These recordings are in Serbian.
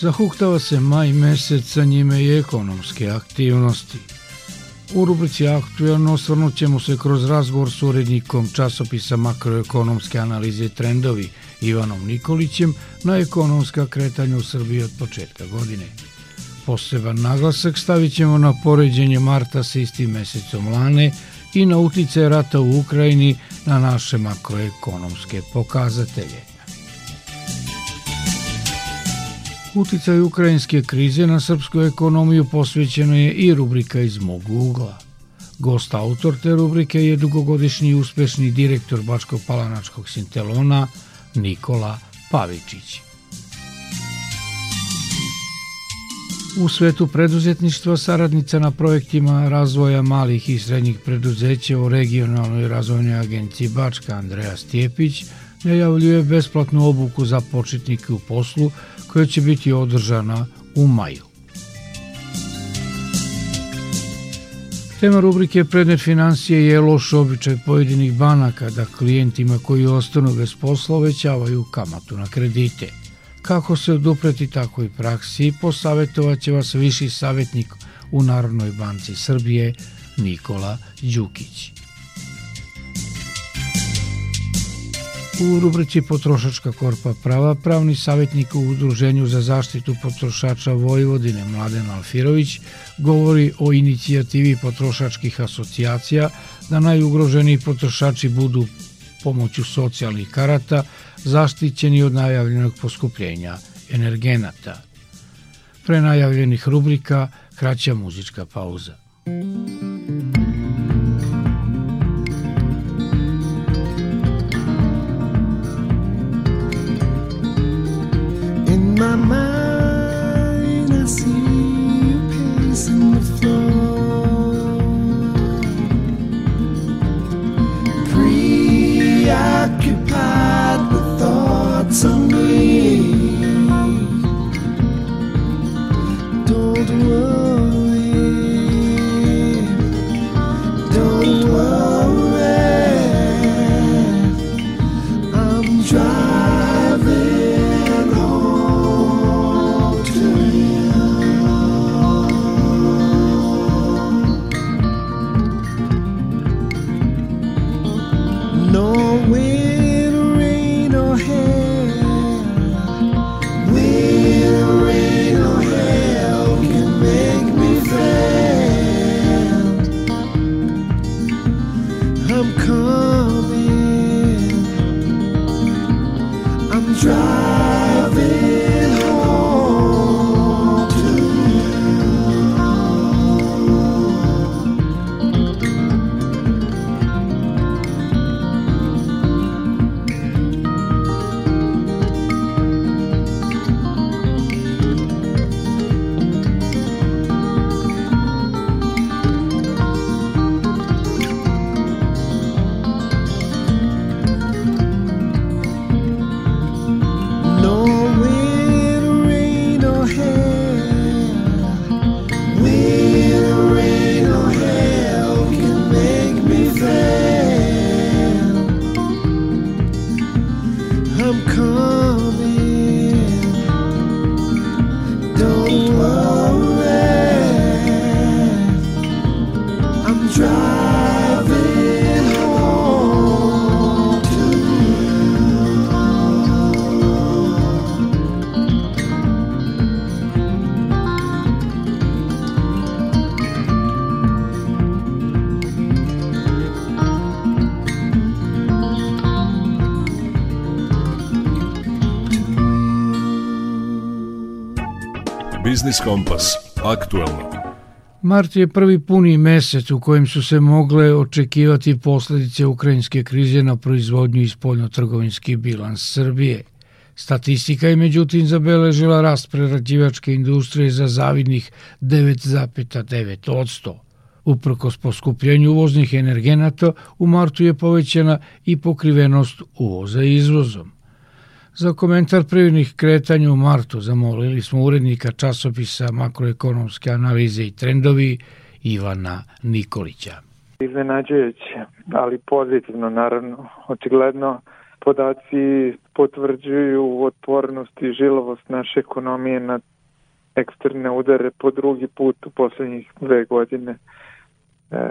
Zahuktava se maj mesec, sa njime i ekonomske aktivnosti. U rubrici Aktualno osvrnut ćemo se kroz razgovor s urednikom časopisa makroekonomske analize i trendovi Ivanom Nikolićem na ekonomska kretanja u Srbiji od početka godine. Poseban naglasak stavit ćemo na poređenje marta sa istim mesecom lane i na utice rata u Ukrajini na naše makroekonomske pokazatelje. Uticaj ukrajinske krize na srpsku ekonomiju posvećeno je i rubrika iz mog ugla. Gost autor te rubrike je dugogodišnji uspešni direktor Bačko-Palanačkog Sintelona Nikola Pavičić. U svetu preduzetništva saradnica na projektima razvoja malih i srednjih preduzeća u regionalnoj razvojnoj agenciji Bačka Andreja Stjepić najavljuje besplatnu obuku za početnike u poslu koja će biti održana u maju. Tema rubrike Predmet financije je loš običaj pojedinih banaka da klijentima koji ostanu bez posla uvećavaju kamatu na kredite. Kako se odupreti takvoj praksi, posavetovaće vas viši savjetnik u Narodnoj banci Srbije Nikola Đukić. U rubrici Potrošačka korpa prava pravni savjetnik u Udruženju za zaštitu potrošača Vojvodine Mladen Alfirović govori o inicijativi potrošačkih asocijacija da najugroženiji potrošači budu pomoću socijalnih karata zaštićeni od najavljenog poskupljenja energenata. Pre najavljenih rubrika kraća muzička pauza. my Biznis Kompas. Aktualno. Mart je prvi puni mesec u kojem su se mogle očekivati posledice ukrajinske krize na proizvodnju i spoljnotrgovinski bilans Srbije. Statistika je međutim zabeležila rast prerađivačke industrije za zavidnih 9,9%. Uprkos poskupljenju uvoznih energenata, u martu je povećana i pokrivenost uvoza izvozom. Za komentar privrednih kretanja u martu zamolili smo urednika časopisa makroekonomske analize i trendovi Ivana Nikolića. Iznenađujuće, ali pozitivno naravno. Očigledno podaci potvrđuju otpornost i žilovost naše ekonomije na eksterne udare po drugi put u poslednjih dve godine. E,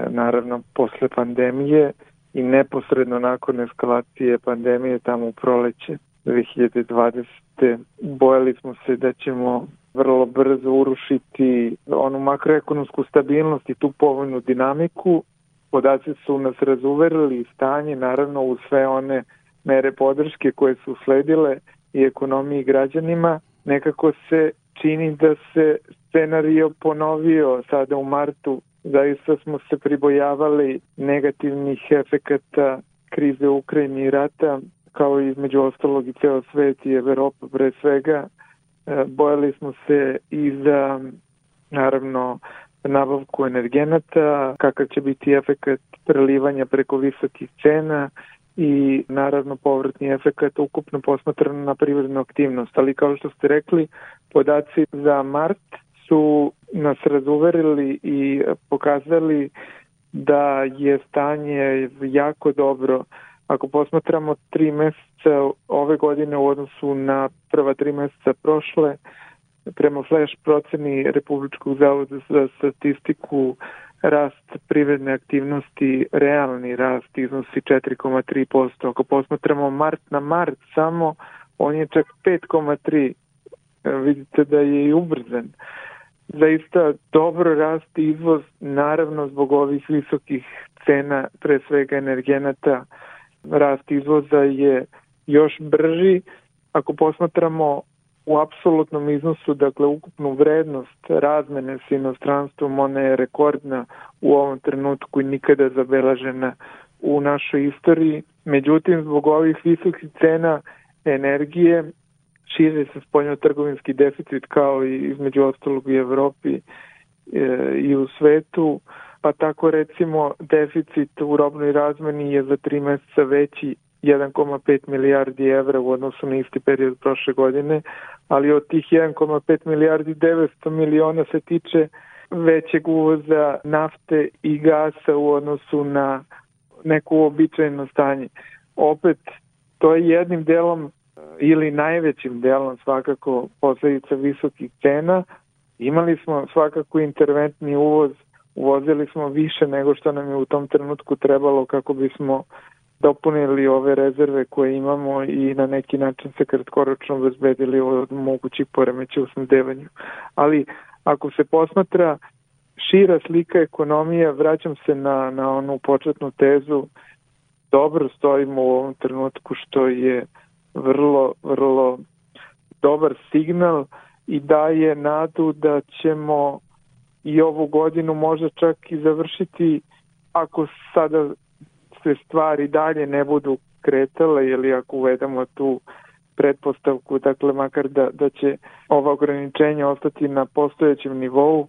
naravno, posle pandemije i neposredno nakon eskalacije pandemije tamo u proleće 2020. Bojali smo se da ćemo vrlo brzo urušiti onu makroekonomsku stabilnost i tu povoljnu dinamiku. Podaci su nas razuverili stanje, naravno u sve one mere podrške koje su sledile i ekonomiji građanima. Nekako se čini da se scenario ponovio sada u martu. Zaista smo se pribojavali negativnih efekata krize u Ukrajini i rata kao i između ostalog i ceo svet i Evropa pre svega. E, bojali smo se i za naravno nabavku energenata, kakav će biti efekat prelivanja preko visokih cena i naravno povratni efekat ukupno posmatrano na privrednu aktivnost. Ali kao što ste rekli, podaci za mart su nas razuverili i pokazali da je stanje jako dobro Ako posmatramo tri meseca ove godine u odnosu na prva tri meseca prošle, prema flash proceni Republičkog zavoda za statistiku rast privredne aktivnosti, realni rast iznosi 4,3%. Ako posmatramo mart na mart samo, on je čak 5,3%. Vidite da je i ubrzan. Zaista dobro rast izvoz, naravno zbog ovih visokih cena, pre svega energenata, rast izvoza je još brži. Ako posmatramo u apsolutnom iznosu, dakle ukupnu vrednost razmene s inostranstvom, ona je rekordna u ovom trenutku i nikada zabelažena u našoj istoriji. Međutim, zbog ovih visokih cena energije šire se spoljno-trgovinski deficit kao i između ostalog u Evropi e, i u svetu pa tako recimo deficit u robnoj razmeni je za tri meseca veći 1,5 milijardi evra u odnosu na isti period prošle godine, ali od tih 1,5 milijardi 900 miliona se tiče većeg uvoza nafte i gasa u odnosu na neko uobičajeno stanje. Opet, to je jednim delom ili najvećim delom svakako posledica visokih cena. Imali smo svakako interventni uvoz uvozili smo više nego što nam je u tom trenutku trebalo kako bismo dopunili ove rezerve koje imamo i na neki način se kratkoročno obezbedili od mogućih poremeća u sndevanju. Ali ako se posmatra šira slika ekonomije, vraćam se na, na onu početnu tezu, dobro stojimo u ovom trenutku što je vrlo, vrlo dobar signal i daje nadu da ćemo i ovu godinu možda čak i završiti ako sada se stvari dalje ne budu kretale ili ako uvedemo tu pretpostavku, dakle makar da, da će ova ograničenja ostati na postojećem nivou,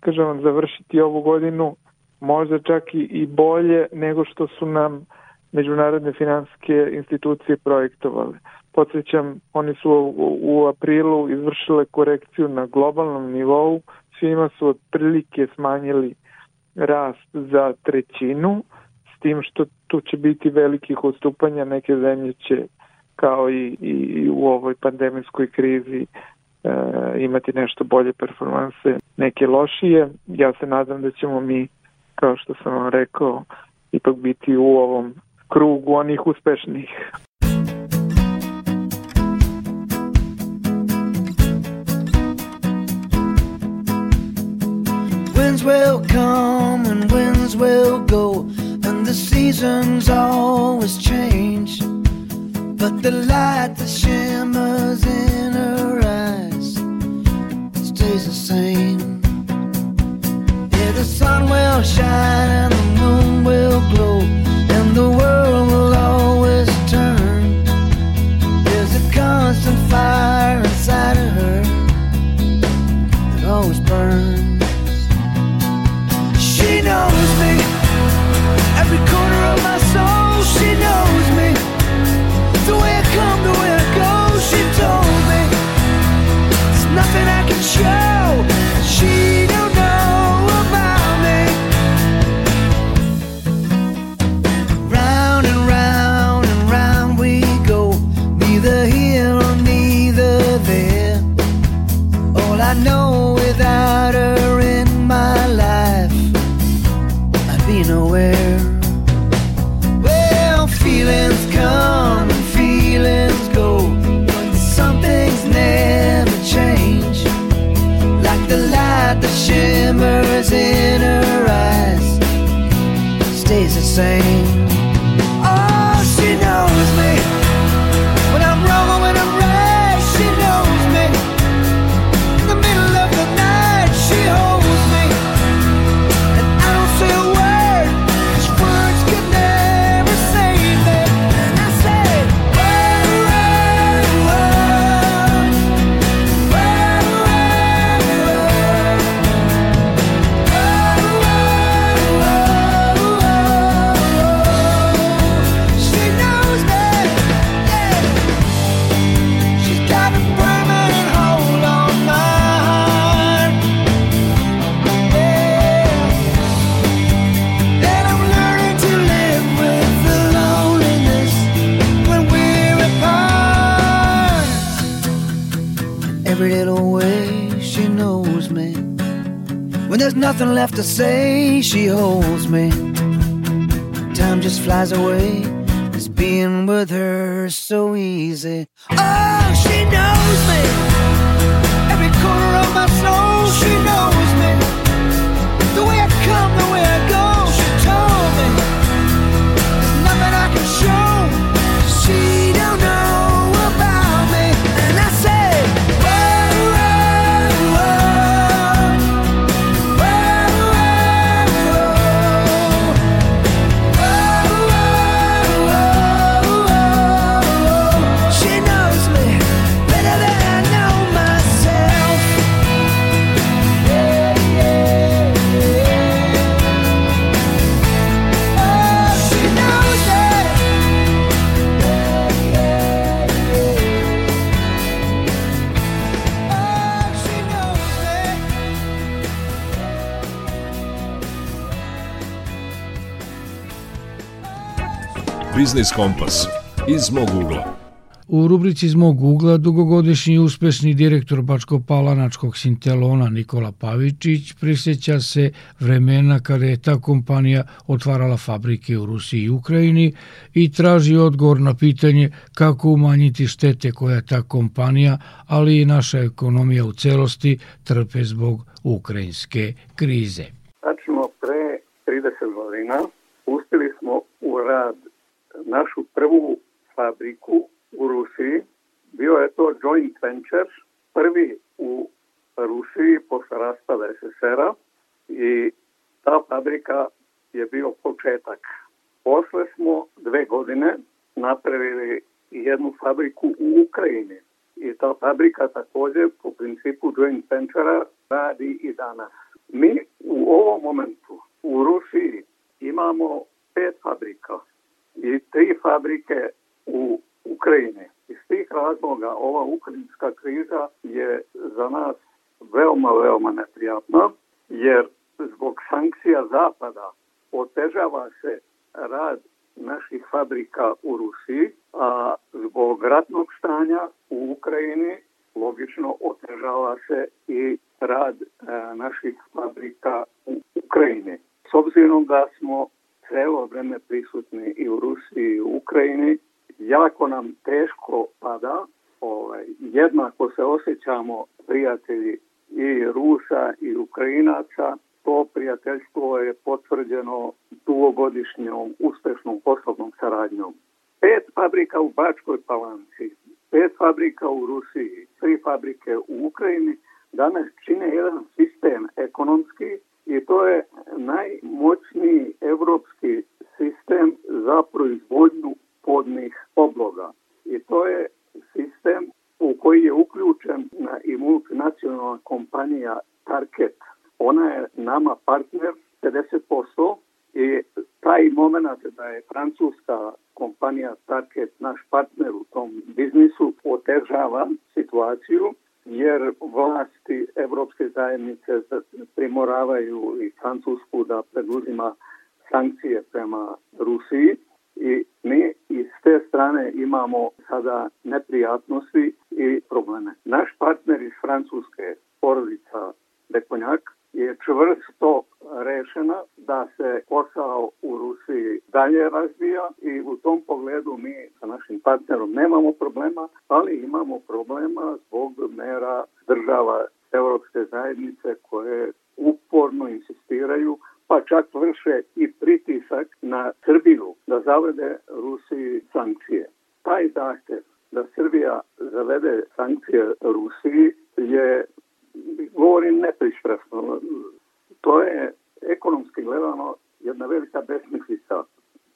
kažem vam, završiti ovu godinu možda čak i, i bolje nego što su nam međunarodne finanske institucije projektovale. Podsjećam, oni su u, u aprilu izvršile korekciju na globalnom nivou svima su otprilike smanjili rast za trećinu, s tim što tu će biti velikih odstupanja, neke zemlje će kao i, i u ovoj pandemijskoj krizi e, imati nešto bolje performanse, neke lošije. Ja se nadam da ćemo mi, kao što sam vam rekao, ipak biti u ovom krugu onih uspešnih. Will come and winds will go, and the seasons always change. But the light that shimmers in her eyes stays the same. Yeah, the sun will shine and the moon will glow, there's nothing left to say, she holds me. Time just flies away. It's being with her so easy. Oh, she knows me. Every corner of my soul, she knows me. The way I come, the way I go, she told me. Biznis Kompas iz mog ugla. U rubrici iz mog ugla dugogodišnji uspešni direktor Bačko-Palanačkog Sintelona Nikola Pavičić prisjeća se vremena kada je ta kompanija otvarala fabrike u Rusiji i Ukrajini i traži odgovor na pitanje kako umanjiti štete koja ta kompanija, ali i naša ekonomija u celosti trpe zbog ukrajinske krize. Tačno pre 30 godina pustili smo u rad našu prvu fabriku u Rusiji. Bio je to joint venture, prvi u Rusiji posle raspada SSR-a i ta fabrika je bio početak. Posle smo dve godine napravili jednu fabriku u Ukrajini i ta fabrika takođe po principu joint venture radi i danas. Mi u ovom momentu u Rusiji imamo pet fabrika i tri fabrike u Ukrajini. Iz tih razloga ova ukrajinska kriza je za nas veoma, veoma neprijatna, jer zbog sankcija Zapada otežava se rad naših fabrika u Rusiji, a zbog ratnog stanja u Ukrajini logično otežava se i rad e, naših fabrika u Ukrajini. S obzirom da smo celo vreme prisutni i u Rusiji i u Ukrajini, jako nam teško pada, ovaj, jednako se osjećamo prijatelji i Rusa i Ukrajinaca, to prijateljstvo je potvrđeno dugogodišnjom uspešnom poslovnom saradnjom. Pet fabrika u Bačkoj Palanci, pet fabrika u Rusiji, tri fabrike u Ukrajini danas čine jedan sistem ekonomski i to je najmoćniji evropski za proizvodnju podnih obloga. I to je sistem multinacionalna kompanija Target. Ona je nama partner 50% i taj moment da je francuska kompanija Target naš partner u tom biznisu otežava situaciju jer vlasti Evropske zajednice primoravaju i Francusku da preduzima sankcije prema Rusiji i mi iz te strane imamo sada neprijatnosti i probleme. Naš partner iz Francuske, porodica Bekonjak, je čvrsto rešena da se posao u Rusiji dalje razvija i u tom pogledu mi sa našim partnerom nemamo problema, ali imamo problema zbog mera država Evropske zajednice koje uporno insistiraju pa čak vrše i pritisak na Srbiju da zavede Rusiji sankcije. Taj zahtev da Srbija zavede sankcije Rusiji je govorim nepristrasno. To je ekonomski gledano jedna velika besmislica.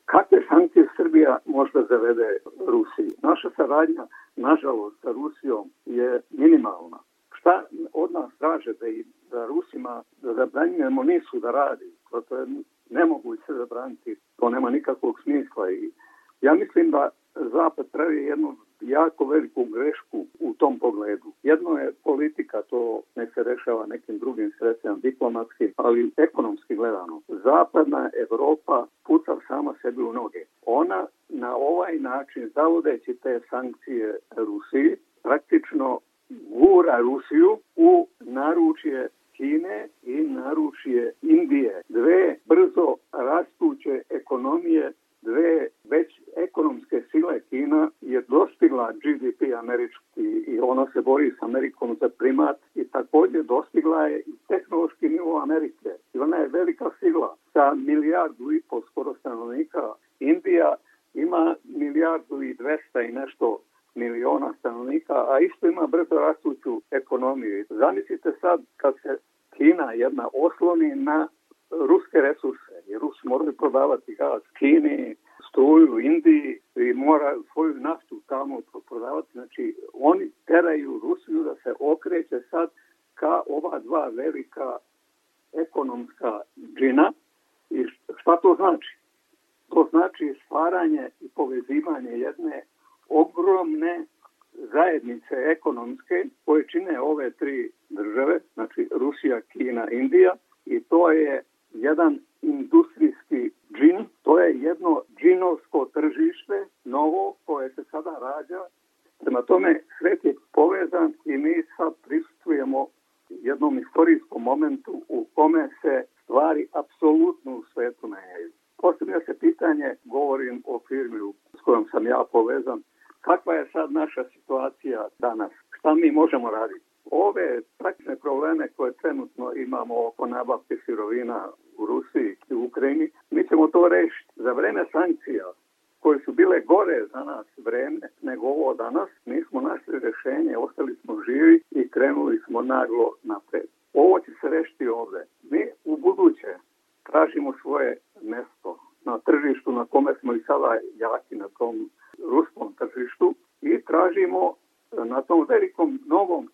Kakve sankcije Srbija možda zavede Rusiji? Naša saradnja, nažalost, sa Rusijom je minimalna. Šta od nas traže da, i, da Rusima da zabranjujemo nisu da radi? To, to je nemoguće se zabraniti. To nema nikakvog smisla i ja mislim da Zapad pravi jednu jako veliku grešku u tom pogledu. Jedno je politika, to rešava nekim drugim sredstvima diplomatskim, ali ekonomski gledano. Zapadna Evropa puca sama sebi u noge. Ona na ovaj način, zavodeći te sankcije Rusiji, praktično gura Rusiju u naručje Kine i naručje Indije. Dve brzo rastuće ekonomije dve već ekonomske sile Kina je dostigla GDP američki i ona se bori s Amerikom za primat i takođe dostigla je i tehnološki nivo Amerike. I ona je velika sila sa milijardu i pol skoro stanovnika. Indija ima milijardu i dvesta i nešto miliona stanovnika, a isto ima brzo rastuću ekonomiju. Zamislite sad kad se Kina jedna osloni na ruske resurse, jer Rusi moraju prodavati gaz Kini, struju Indiji i mora svoju naftu tamo prodavati. Znači, oni teraju Rusiju da se okreće sad ka ova dva velika ekonomska džina. I šta to znači? To znači stvaranje i povezivanje jedne ogromne zajednice ekonomske koje čine ove tri države, znači Rusija, Kina, Indija i to je jedan industrijski džin, to je jedno džinovsko tržište, novo, koje se sada rađa. Prema tome, svet je povezan i mi sad prisutujemo jednom istorijskom momentu u kome se stvari apsolutno u svetu menjaju. Postavlja se pitanje, govorim o firmi s kojom sam ja povezan, kakva je sad naša situacija danas? Šta mi možemo raditi? Ove praktične probleme koje trenutno imamo oko nabavke sirovina u Rusiji i u Ukrajini, mi ćemo to rešiti. Za vreme sankcija koje su bile gore za nas vreme nego ovo danas, mi smo našli rešenje, ostali smo živi i krenuli smo naglo napred. Ovo će se rešiti ovde. Mi u buduće tražimo svoje mesto na tržištu na kome smo i sada jaki na tom ruskom tržištu i tražimo na tom velikom novom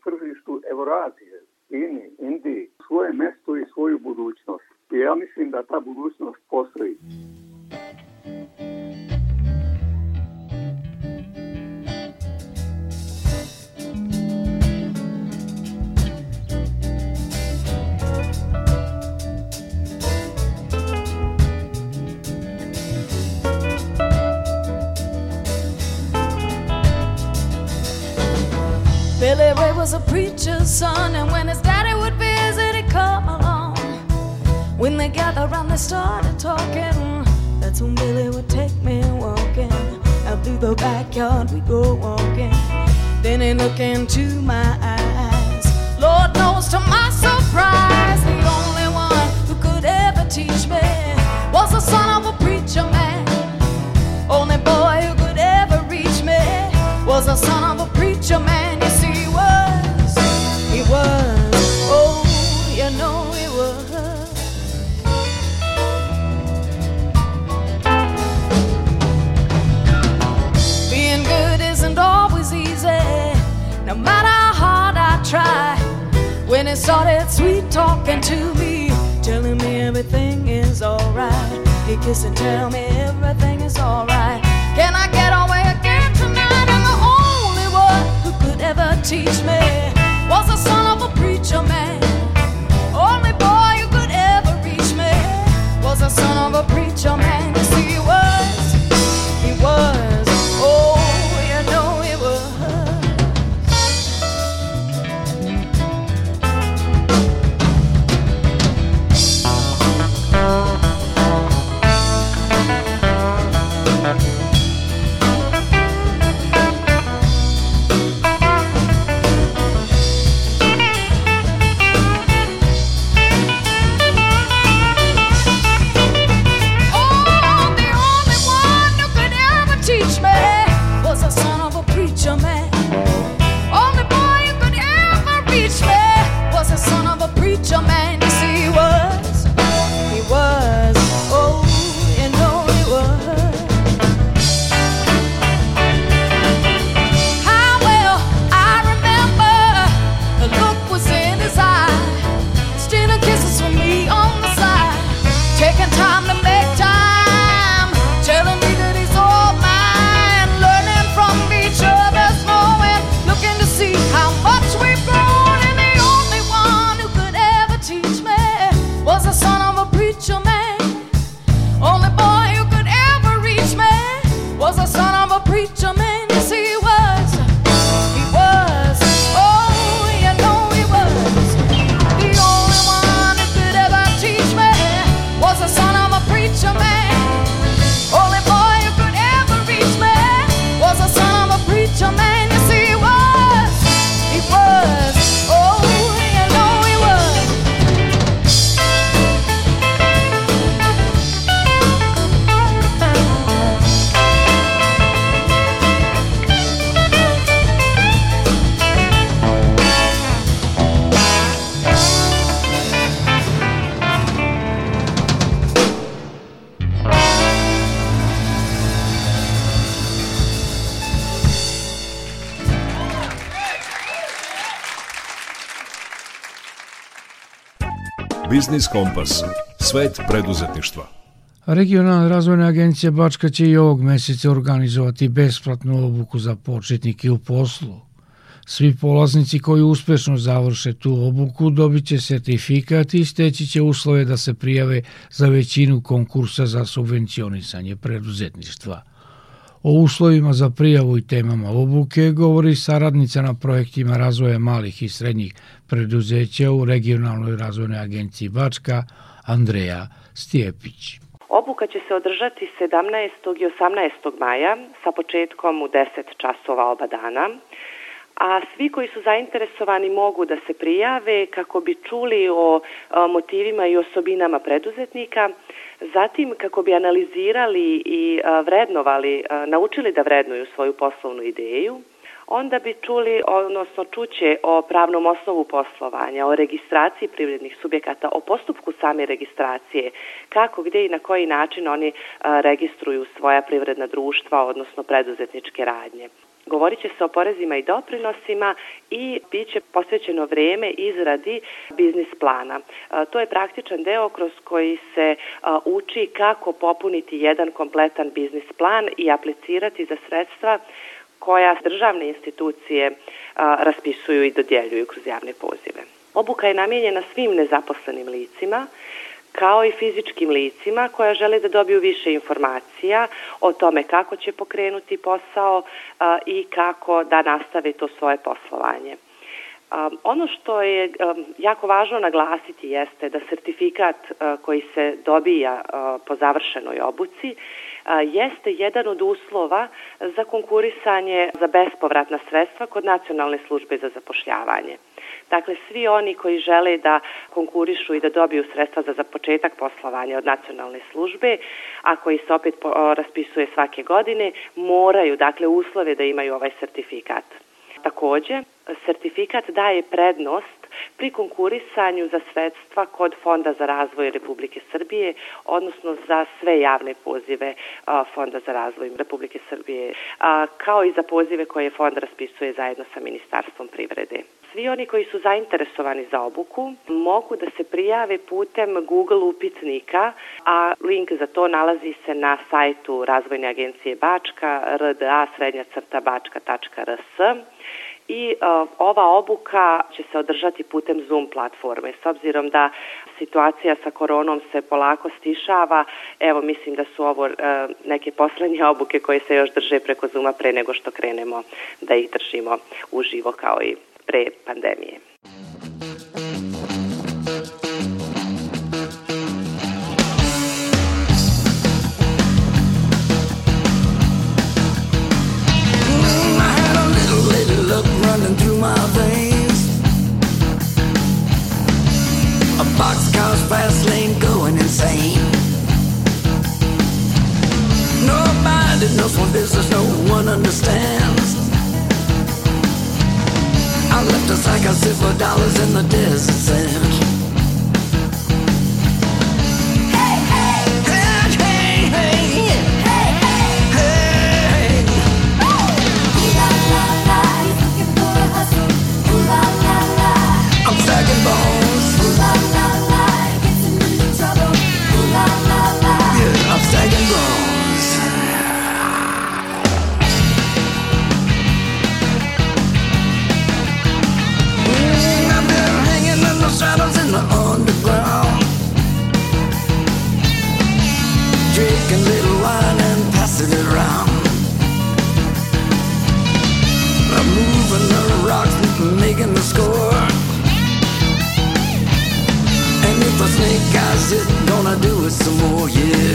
when he started sweet talking to me, telling me everything is alright. He kissed and tell me everything is alright. Can I get away again tonight? And the only one who could ever teach me was the son of a preacher man. Only boy who could ever reach me was the son of a preacher man. Biznis Kompas. Svet preduzetništva. Regionalna razvojna agencija Bačka će i ovog meseca organizovati besplatnu obuku za početnike u poslu. Svi polaznici koji uspešno završe tu obuku dobit će sertifikat i steći će uslove da se prijave za većinu konkursa za subvencionisanje preduzetništva. O uslovima za prijavu i temama obuke govori saradnica na projektima razvoja malih i srednjih preduzeća u Regionalnoj razvojnoj agenciji Bačka, Andreja Stijepić. Obuka će se održati 17. i 18. maja sa početkom u 10 časova oba dana. A svi koji su zainteresovani mogu da se prijave kako bi čuli o motivima i osobinama preduzetnika, zatim kako bi analizirali i vrednovali, naučili da vrednuju svoju poslovnu ideju, onda bi čuli, odnosno čuće o pravnom osnovu poslovanja, o registraciji privrednih subjekata, o postupku same registracije, kako, gde i na koji način oni registruju svoja privredna društva, odnosno preduzetničke radnje. Govorit će se o porezima i doprinosima i bit će posvećeno vreme izradi biznis plana. A, To je praktičan deo kroz koji se a, uči kako popuniti jedan kompletan biznis plan i aplicirati za sredstva koja državne institucije a, raspisuju i dodjeljuju kroz javne pozive. Obuka je namijenjena svim nezaposlenim licima, kao i fizičkim licima koja žele da dobiju više informacija o tome kako će pokrenuti posao i kako da nastave to svoje poslovanje. Um, ono što je um, jako važno naglasiti jeste da sertifikat uh, koji se dobija uh, po završenoj obuci uh, jeste jedan od uslova za konkurisanje za bespovratna sredstva kod Nacionalne službe za zapošljavanje. Dakle, svi oni koji žele da konkurišu i da dobiju sredstva za, za početak poslovanja od nacionalne službe, a koji se opet raspisuje svake godine, moraju, dakle, uslove da imaju ovaj sertifikat. Takođe, sertifikat daje prednost pri konkurisanju za sredstva kod Fonda za razvoj Republike Srbije, odnosno za sve javne pozive Fonda za razvoj Republike Srbije, kao i za pozive koje Fond raspisuje zajedno sa Ministarstvom privrede. Svi oni koji su zainteresovani za obuku mogu da se prijave putem Google upitnika, a link za to nalazi se na sajtu Razvojne agencije Bačka, rda srednja crta bačka.rs i uh, ova obuka će se održati putem Zoom platforme. S obzirom da situacija sa koronom se polako stišava, evo mislim da su ovo uh, neke poslednje obuke koje se još drže preko Zooma pre nego što krenemo da ih držimo uživo kao i pre злое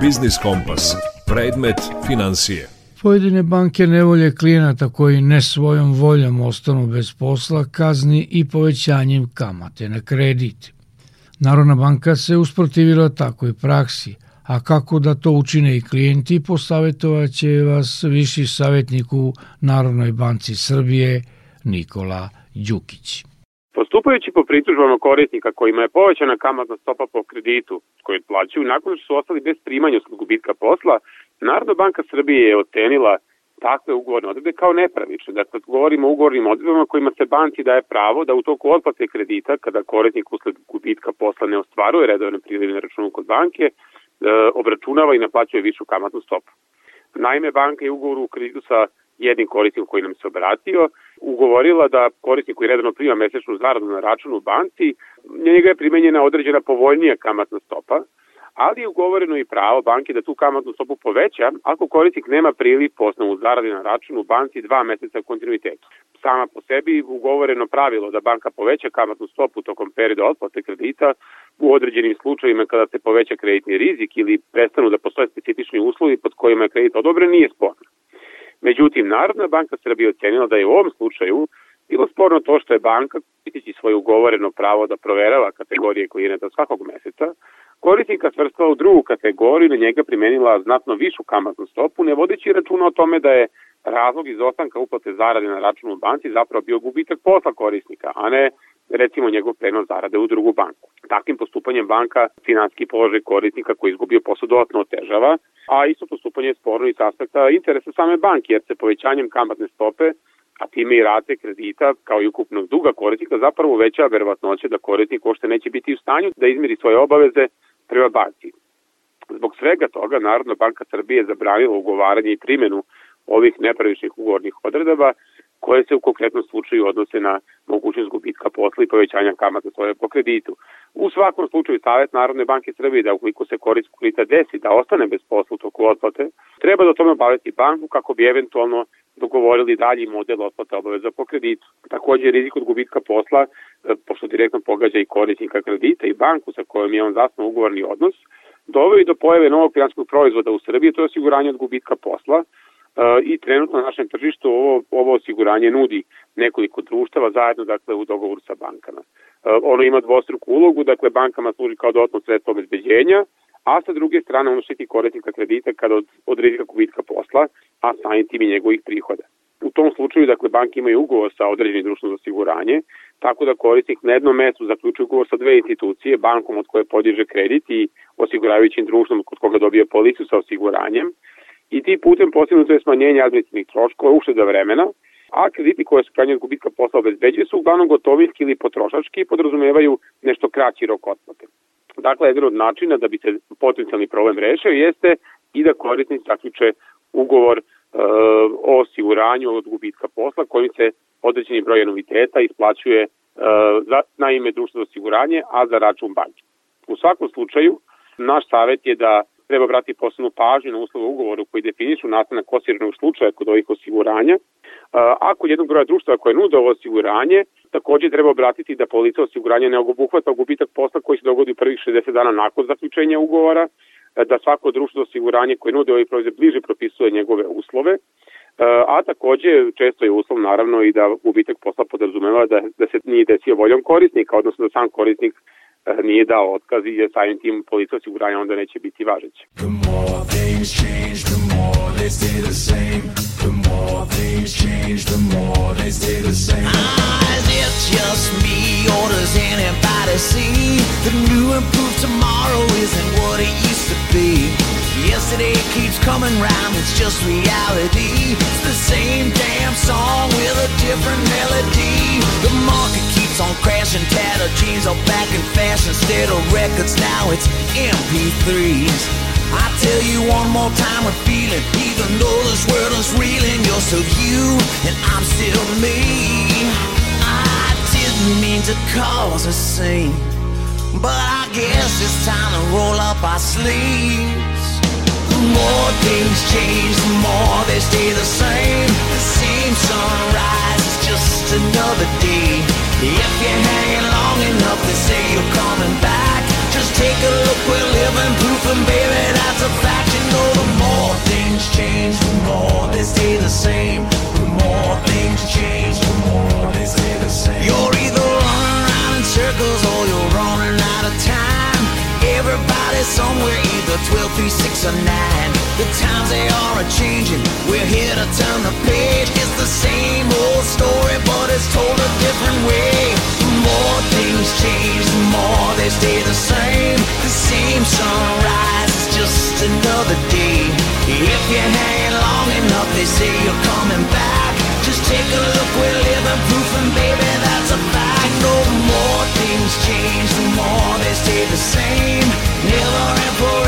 Biznis Kompas. Predmet financije. Pojedine banke nevolje klijenata koji ne svojom voljom ostanu bez posla kazni i povećanjem kamate na kredit. Narodna banka se usprotivila takvoj praksi, a kako da to učine i klijenti, posavjetovaće vas viši savjetnik u Narodnoj banci Srbije Nikola Đukić. Postupajući po pritužbama korisnika kojima je povećana kamatna stopa po kreditu koji plaćaju nakon što su ostali bez primanja usled gubitka posla, Narodna banka Srbije je ocenila takve ugovorne odredbe kao nepravične. Dakle, govorimo o ugovornim odredbama kojima se banci daje pravo da u toku otplate kredita, kada korisnik usled gubitka posla ne ostvaruje redovne prilive na računu kod banke, e, obračunava i naplaćuje višu kamatnu stopu. Naime, banka je ugovoru u kreditu sa jednim korisnikom koji nam se obratio, ugovorila da korisnik koji redano prima mesečnu zaradu na računu u banci, njega je primenjena određena povoljnija kamatna stopa, ali je ugovoreno i pravo banke da tu kamatnu stopu poveća ako korisnik nema priliv po osnovu zarade na računu u banci dva meseca u kontinuitetu. Sama po sebi ugovoreno pravilo da banka poveća kamatnu stopu tokom perioda otplate kredita u određenim slučajima kada se poveća kreditni rizik ili prestanu da postoje specifični uslovi pod kojima je kredit odobren nije sporno. Međutim, Narodna banka Srbije ocenila da je u ovom slučaju bilo sporno to što je banka, koristeći svoje ugovoreno pravo da proverava kategorije klijenata svakog meseca, korisnika svrstala u drugu kategoriju, na njega primenila znatno višu kamatnu stopu, ne vodeći računa o tome da je razlog izostanka uplate zarade na računu u banci zapravo bio gubitak posla korisnika, a ne recimo njegov prenos zarade u drugu banku. Takvim postupanjem banka finanski položaj korisnika koji izgubio posao dodatno otežava, a isto postupanje je sporno i aspekta interesa same banke, jer se povećanjem kamatne stope a time i rate kredita kao i ukupnog duga korisnika zapravo uveća verovatnoće da korisnik uopšte neće biti u stanju da izmiri svoje obaveze prema banci. Zbog svega toga Narodna banka Srbije zabranila ugovaranje i primjenu ovih nepravičnih ugovornih odredaba koje se u konkretnom slučaju odnose na mogućnost gubitka posla i povećanja kamata svoje po kreditu. U svakom slučaju Savet Narodne banke Srbije da ukoliko se korist kredita desi da ostane bez posla u toku otplate, treba da o tome obaviti banku kako bi eventualno dogovorili dalji model otplate obaveza po kreditu. Takođe, rizik od gubitka posla, e, pošto direktno pogađa i korisnika kredita i banku sa kojom je on zasno ugovorni odnos, doveo i do pojave novog finanskog proizvoda u Srbiji, to je osiguranje od gubitka posla, i trenutno na našem tržištu ovo, ovo osiguranje nudi nekoliko društava zajedno dakle u dogovoru sa bankama. Ono ima dvostruku ulogu, dakle bankama služi kao dodatno sredstvo obezbeđenja, a sa druge strane ono štiti korisnika kredita kada od, od rizika kubitka posla, a samim tim i njegovih prihoda. U tom slučaju, dakle, banke imaju ugovor sa određenim društvom za osiguranje, tako da korisnik na jednom mestu zaključuje ugovor sa dve institucije, bankom od koje podiže kredit i osiguravajućim društvom kod koga dobije policu sa osiguranjem, i ti putem postignuto je smanjenje administrativnih troškova, ušteda vremena, a krediti koje su krajnje gubitka posla obezbeđuje su uglavnom gotovinski ili potrošački i podrazumevaju nešto kraći rok otplate. Dakle, jedan od načina da bi se potencijalni problem rešio jeste i da korisnici zaključe ugovor e, o osiguranju od gubitka posla kojim se određeni broj anuiteta isplaćuje e, za, na ime društva za osiguranje, a za račun banke. U svakom slučaju, naš savet je da treba brati posebnu pažnju na uslove ugovoru koji definišu nastanak osiranog slučaja kod ovih osiguranja. Ako jednog broja društva koje nude ovo osiguranje, takođe treba obratiti da polica osiguranja ne obuhvata gubitak posla koji se dogodi u prvih 60 dana nakon zaključenja ugovora, da svako društvo osiguranje koje nude ovaj proizvod bliže propisuje njegove uslove, a takođe često je uslov naravno i da gubitak posla podrazumeva da, da se nije desio voljom korisnika, odnosno da sam korisnik nije dao otkaz i je samim tim polica osiguranja onda neće biti važeće. The more things change, the more they stay the same. The more things change, the more they stay the same. Ah, is it just me or does anybody see the new improved tomorrow isn't what it used to be? Yesterday keeps coming round, it's just reality. It's the same damn song with a different melody. The market on crashing, tattered jeans are back in fashion. Instead of records, now it's MP3s. I tell you one more time with feeling, even though this world is reeling, you're still you and I'm still me. I didn't mean to cause a scene, but I guess it's time to roll up our sleeves. The more things change, the more they stay the same. The same sunrise is just another day. If you're hanging long enough, they say you're coming back. Just take a look, we're living proof, and baby, that's a fact. You know, the more things change, the more they stay the same. The more things change, the more they stay the same. You're either running around in circles or you're running out of time. Somewhere, either 12, 3, 6, or 9. The times they are a changing. We're here to turn the page. It's same old story, but it's told a different way. The more things change, the more they stay the same. The same sunrise is just another day. If you're hanging long enough, they say you're coming back. Just take a look, we're living proof, and baby, that's a fact. No more things change, the more they stay the same. Never and forever,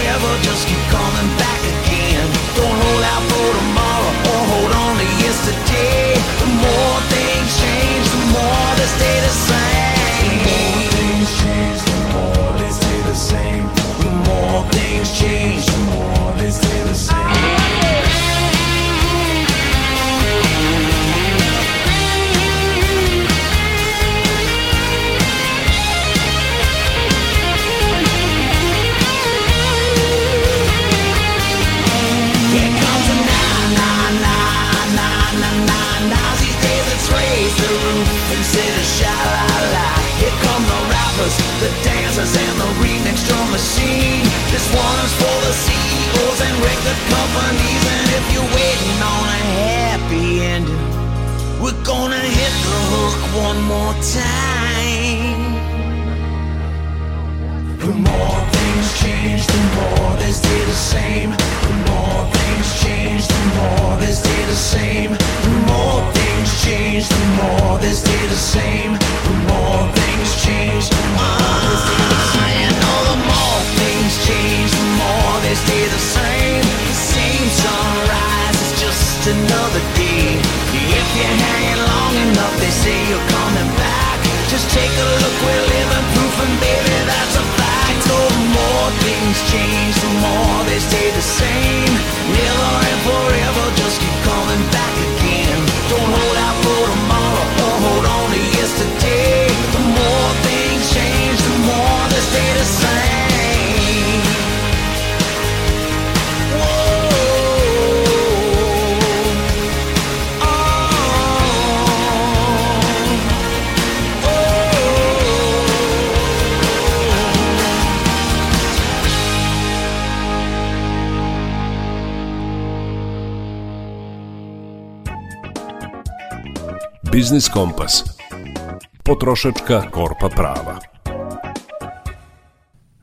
rappers, the dancers, and the remix drummers. machine. This one's for the CEOs and record companies. And if you're waiting on a happy ending, we're gonna hit the hook one more time. Biznis Kompas. Potrošačka korpa prava.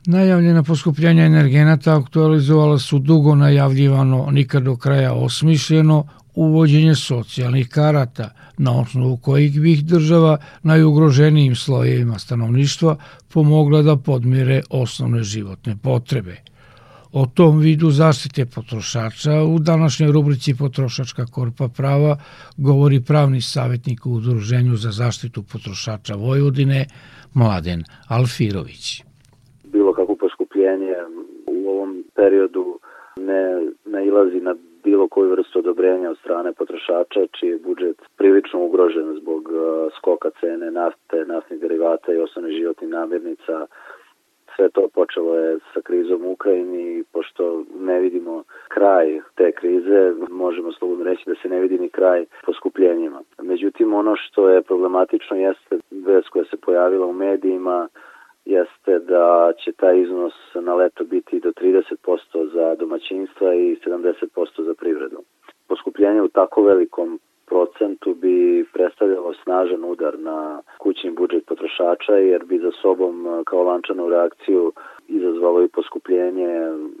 Najavljena poskupljenja energenata aktualizovala su dugo najavljivano, nikad do kraja osmišljeno, uvođenje socijalnih karata, na osnovu kojih bi ih država najugroženijim slojevima stanovništva pomogla da podmire osnovne životne potrebe. O tom vidu zaštite potrošača u današnjoj rubrici Potrošačka korpa prava govori pravni savjetnik u Udruženju za zaštitu potrošača Vojvodine, Mladen Alfirović. bilo kakvo poskupljenje u ovom periodu ne nailazi na bilo koju vrstu odobrenja od strane potrošača, čiji je budžet prilično ugrožen zbog uh, skoka cene nafte, naftnih derivata i osnovnih životnih namirnica. Sve to počelo je sa krizom u Ukrajini i pošto ne vidimo kraj te krize, možemo slobodno reći da se ne vidi ni kraj poskupljenjima. Međutim, ono što je problematično jeste vest koja se pojavila u medijima, jeste da će taj iznos na leto biti do 30% za domaćinstva i 70% za privredu. Poskupljenje u tako velikom procentu bi predstavljalo snažan udar na kućni budžet potrošača jer bi za sobom kao lančanu reakciju izazvalo i poskupljenje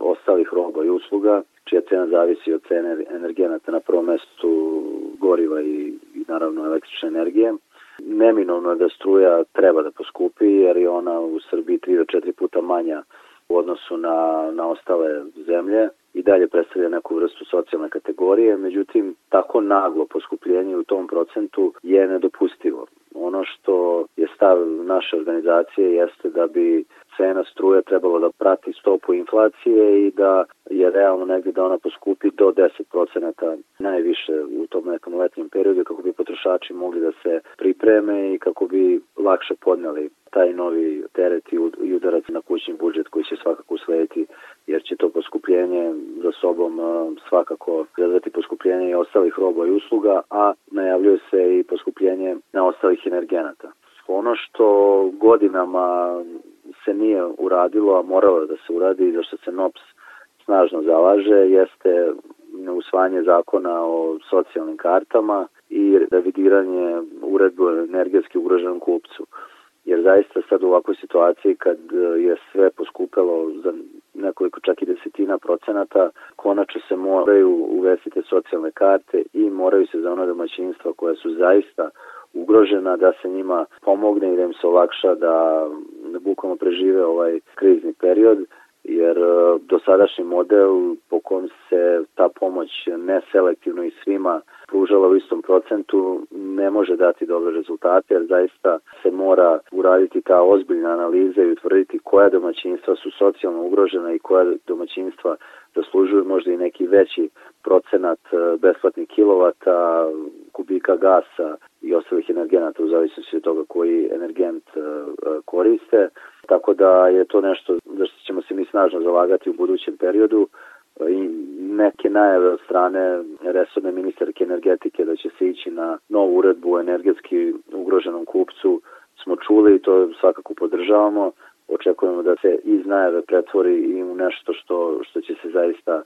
ostalih roba i usluga, čija cena zavisi od cene energenata na prvom mestu goriva i, i naravno električne energije. Neminovno je da struja treba da poskupi jer je ona u Srbiji 3 do 4 puta manja u odnosu na, na ostale zemlje i dalje predstavlja neku vrstu socijalne kategorije, međutim tako naglo poskupljenje u tom procentu je nedopustivo. Ono što je stav naše organizacije jeste da bi cena struje trebalo da prati stopu inflacije i da je realno negdje da ona poskupi do 10% najviše u tom nekom letnjem periodu kako bi potrošači mogli da se pripreme i kako bi lakše podneli taj novi teret i udarac na kućni budžet koji će svakako uslediti to poskupljenje za sobom svakako izazvati poskupljenje i ostalih roba i usluga, a najavljuje se i poskupljenje na ostalih energenata. Ono što godinama se nije uradilo, a moralo da se uradi i zašto se NOPS snažno zalaže, jeste usvajanje zakona o socijalnim kartama i revidiranje uredbu o energetski ugroženom kupcu. Jer zaista sad u ovakvoj situaciji kad je sve poskupelo za nekoliko čak i desetina procenata, konačno se moraju uvesti te socijalne karte i moraju se za ona domaćinstva koja su zaista ugrožena da se njima pomogne i da im se olakša da bukvalno prežive ovaj krizni period jer dosadašnji model po kom se ta pomoć neselektivno i svima pružala u istom procentu ne može dati dobre rezultate jer zaista se mora uraditi ta ozbiljna analiza i utvrditi koja domaćinstva su socijalno ugrožena i koja domaćinstva zaslužuju možda i neki veći procenat besplatnih kilovata, kubika gasa i ostalih energenata u zavisnosti od toga koji energent koriste. Tako da je to nešto za što ćemo se mi snažno zalagati u budućem periodu i neke najave od strane resorne ministarke energetike da će se ići na novu uredbu o energetski ugroženom kupcu smo čuli i to svakako podržavamo očekujemo da se iz najave pretvori i u nešto što, što će se zaista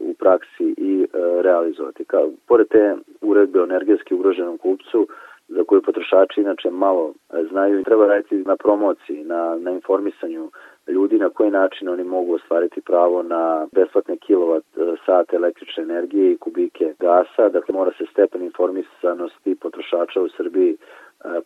u praksi i e, realizovati. Kao, pored te uredbe o energetski ugroženom kupcu, za koju potrošači inače malo e, znaju, treba raditi na promociji, na, na informisanju ljudi na koji način oni mogu ostvariti pravo na besplatne kilovat e, sate električne energije i kubike gasa. Dakle, mora se stepen informisanosti potrošača u Srbiji e,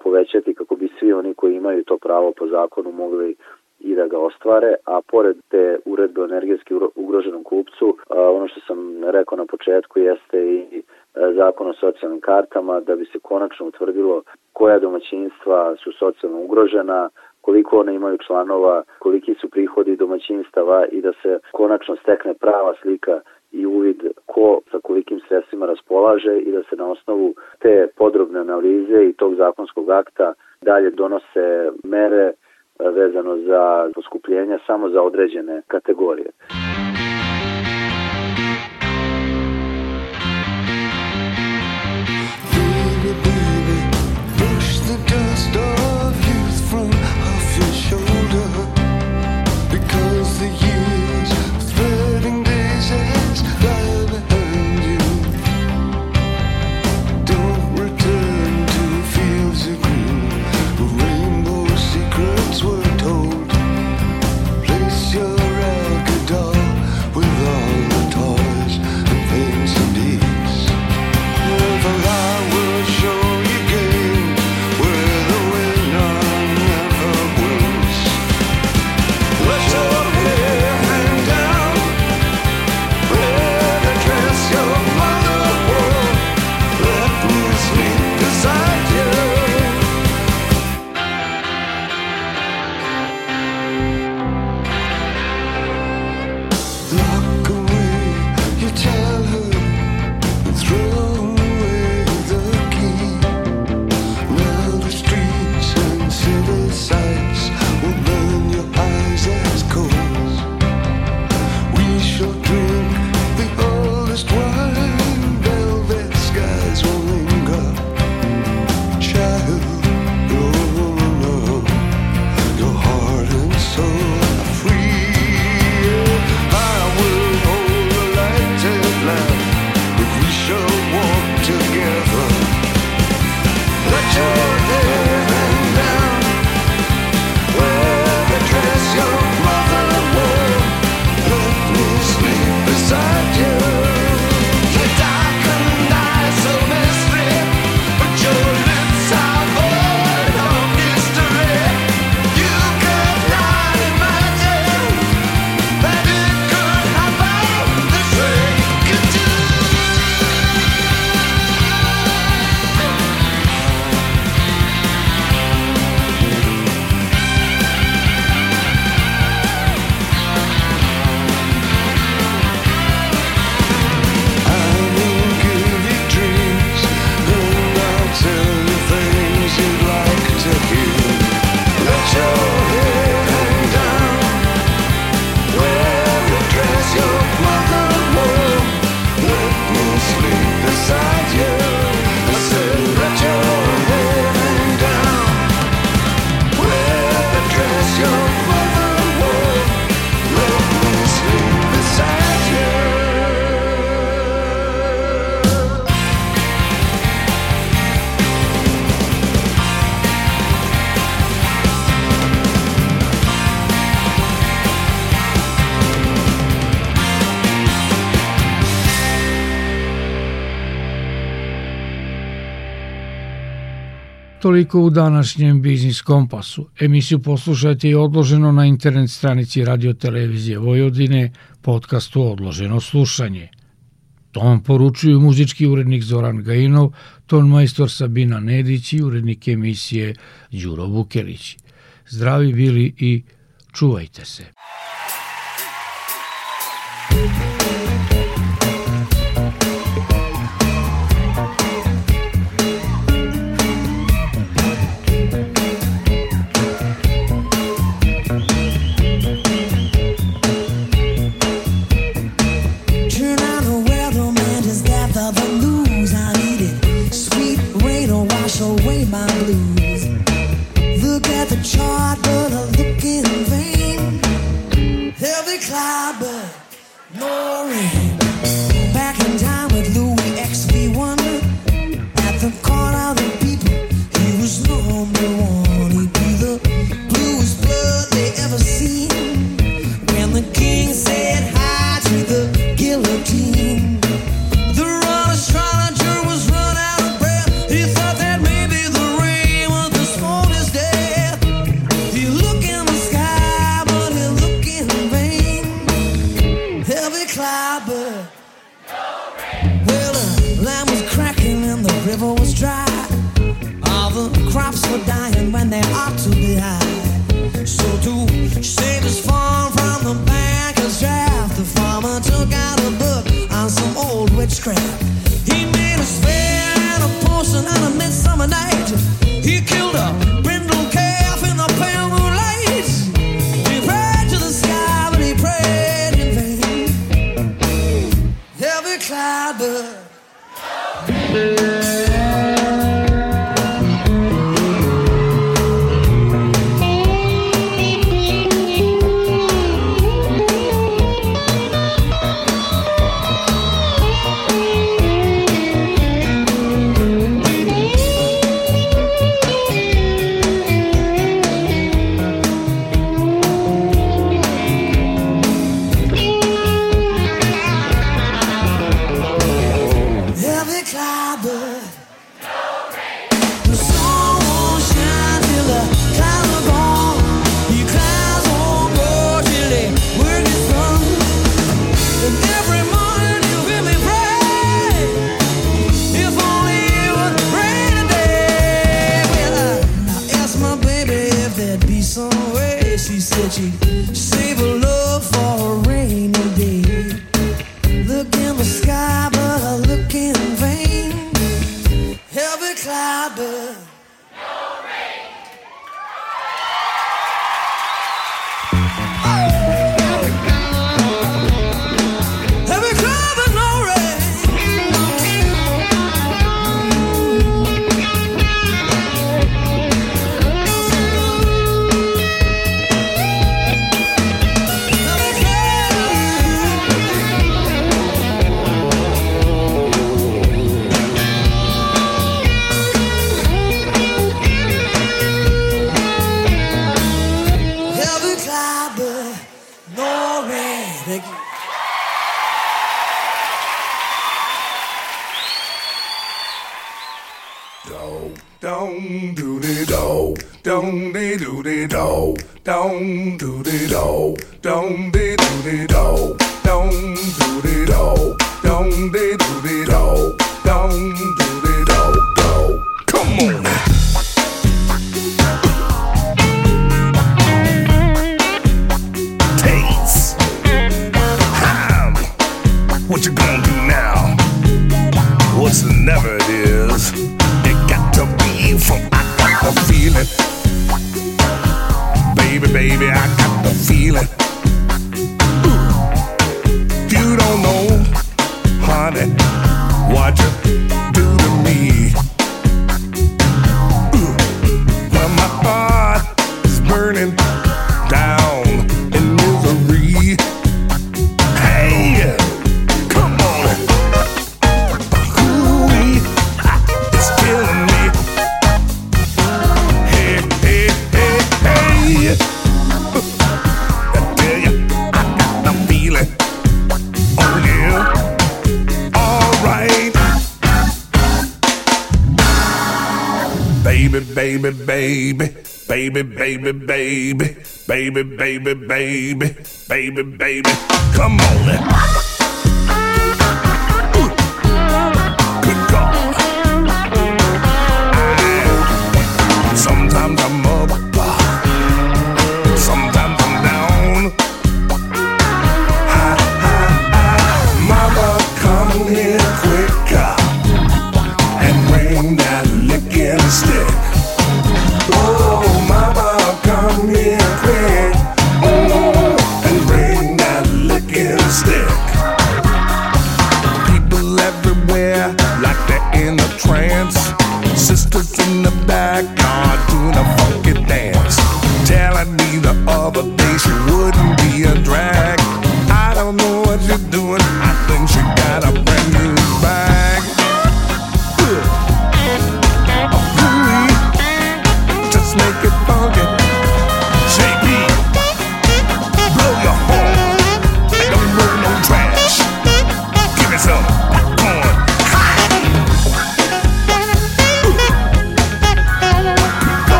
povećati kako bi svi oni koji imaju to pravo po zakonu mogli i da ga ostvare, a pored te uredbe o energetski ugroženom kupcu, ono što sam rekao na početku jeste i zakon o socijalnim kartama da bi se konačno utvrdilo koja domaćinstva su socijalno ugrožena, koliko one imaju članova, koliki su prihodi domaćinstava i da se konačno stekne prava slika i uvid ko sa kolikim sredstvima raspolaže i da se na osnovu te podrobne analize i tog zakonskog akta dalje donose mere vezano za poskupljenja samo za određene kategorije. Toliko u današnjem Biznis Kompasu. Emisiju poslušajte i odloženo na internet stranici Radio Televizije Vojvodine, podcastu Odloženo slušanje. To vam poručuju muzički urednik Zoran Gajinov, ton majstor Sabina Nedić i urednik emisije Đuro Vukelić. Zdravi bili i čuvajte se. away my baby, I got the feeling. baby, baby, baby, baby, baby, baby, baby. Come on. Now.